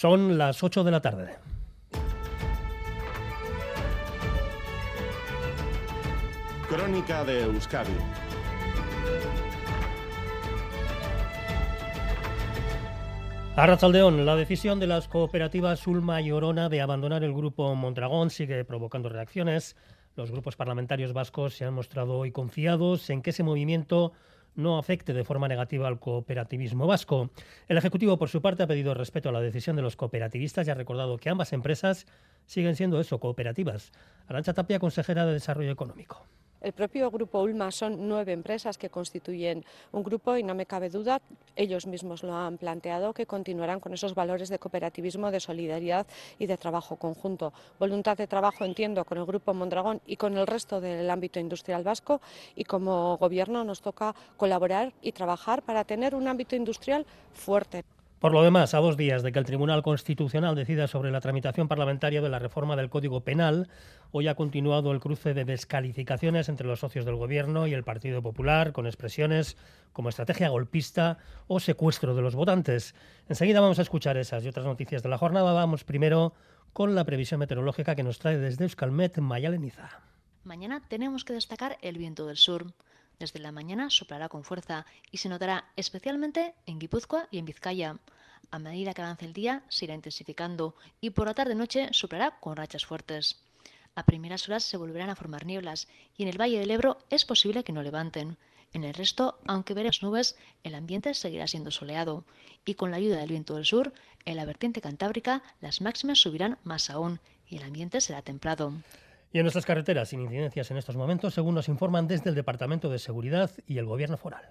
Son las 8 de la tarde. Crónica de Euskadi Arrachaldeón, la decisión de las cooperativas Ulma y Orona de abandonar el grupo Mondragón sigue provocando reacciones. Los grupos parlamentarios vascos se han mostrado hoy confiados en que ese movimiento no afecte de forma negativa al cooperativismo vasco. El Ejecutivo, por su parte, ha pedido respeto a la decisión de los cooperativistas y ha recordado que ambas empresas siguen siendo eso, cooperativas. Arancha Tapia, consejera de Desarrollo Económico. El propio grupo Ulma son nueve empresas que constituyen un grupo y no me cabe duda, ellos mismos lo han planteado, que continuarán con esos valores de cooperativismo, de solidaridad y de trabajo conjunto. Voluntad de trabajo, entiendo, con el grupo Mondragón y con el resto del ámbito industrial vasco y como gobierno nos toca colaborar y trabajar para tener un ámbito industrial fuerte. Por lo demás, a dos días de que el Tribunal Constitucional decida sobre la tramitación parlamentaria de la reforma del Código Penal, hoy ha continuado el cruce de descalificaciones entre los socios del Gobierno y el Partido Popular, con expresiones como estrategia golpista o secuestro de los votantes. Enseguida vamos a escuchar esas y otras noticias de la jornada. Vamos primero con la previsión meteorológica que nos trae desde Euskalmet Mayaleniza. Mañana tenemos que destacar el viento del sur. Desde la mañana soplará con fuerza y se notará especialmente en Guipúzcoa y en Vizcaya. A medida que avance el día, se irá intensificando y por la tarde-noche soplará con rachas fuertes. A primeras horas se volverán a formar nieblas y en el Valle del Ebro es posible que no levanten. En el resto, aunque veremos nubes, el ambiente seguirá siendo soleado y con la ayuda del viento del sur, en la vertiente cantábrica las máximas subirán más aún y el ambiente será templado. Y en nuestras carreteras, sin incidencias en estos momentos, según nos informan desde el Departamento de Seguridad y el Gobierno Foral.